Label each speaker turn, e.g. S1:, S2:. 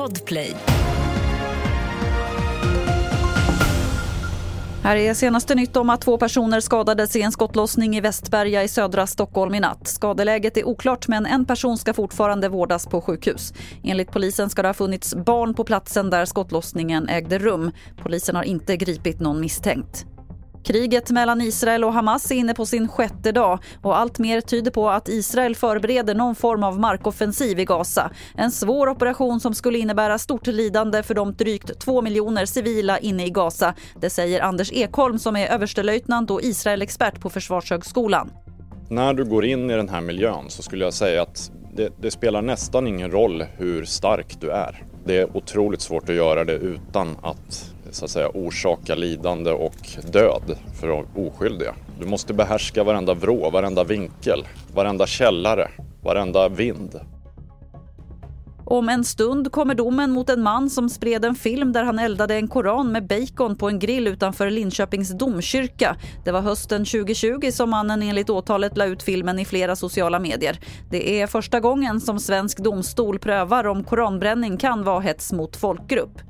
S1: Podplay.
S2: Här är senaste nytt om att två personer skadades i en skottlossning i Västberga i södra Stockholm i natt. Skadeläget är oklart men en person ska fortfarande vårdas på sjukhus. Enligt polisen ska det ha funnits barn på platsen där skottlossningen ägde rum. Polisen har inte gripit någon misstänkt. Kriget mellan Israel och Hamas är inne på sin sjätte dag och allt mer tyder på att Israel förbereder någon form av markoffensiv i Gaza. En svår operation som skulle innebära stort lidande för de drygt två miljoner civila inne i Gaza. Det säger Anders Ekholm som är överstelöjtnant och Israelexpert på Försvarshögskolan.
S3: När du går in i den här miljön så skulle jag säga att det, det spelar nästan ingen roll hur stark du är. Det är otroligt svårt att göra det utan att så att säga, orsaka lidande och död för oskyldiga. Du måste behärska varenda vrå, varenda vinkel, varenda källare, varenda vind.
S2: Om en stund kommer domen mot en man som spred en film där han eldade en koran med bacon på en grill utanför Linköpings domkyrka. Det var hösten 2020 som mannen enligt åtalet la ut filmen i flera sociala medier. Det är första gången som svensk domstol prövar om koranbränning kan vara hets mot folkgrupp.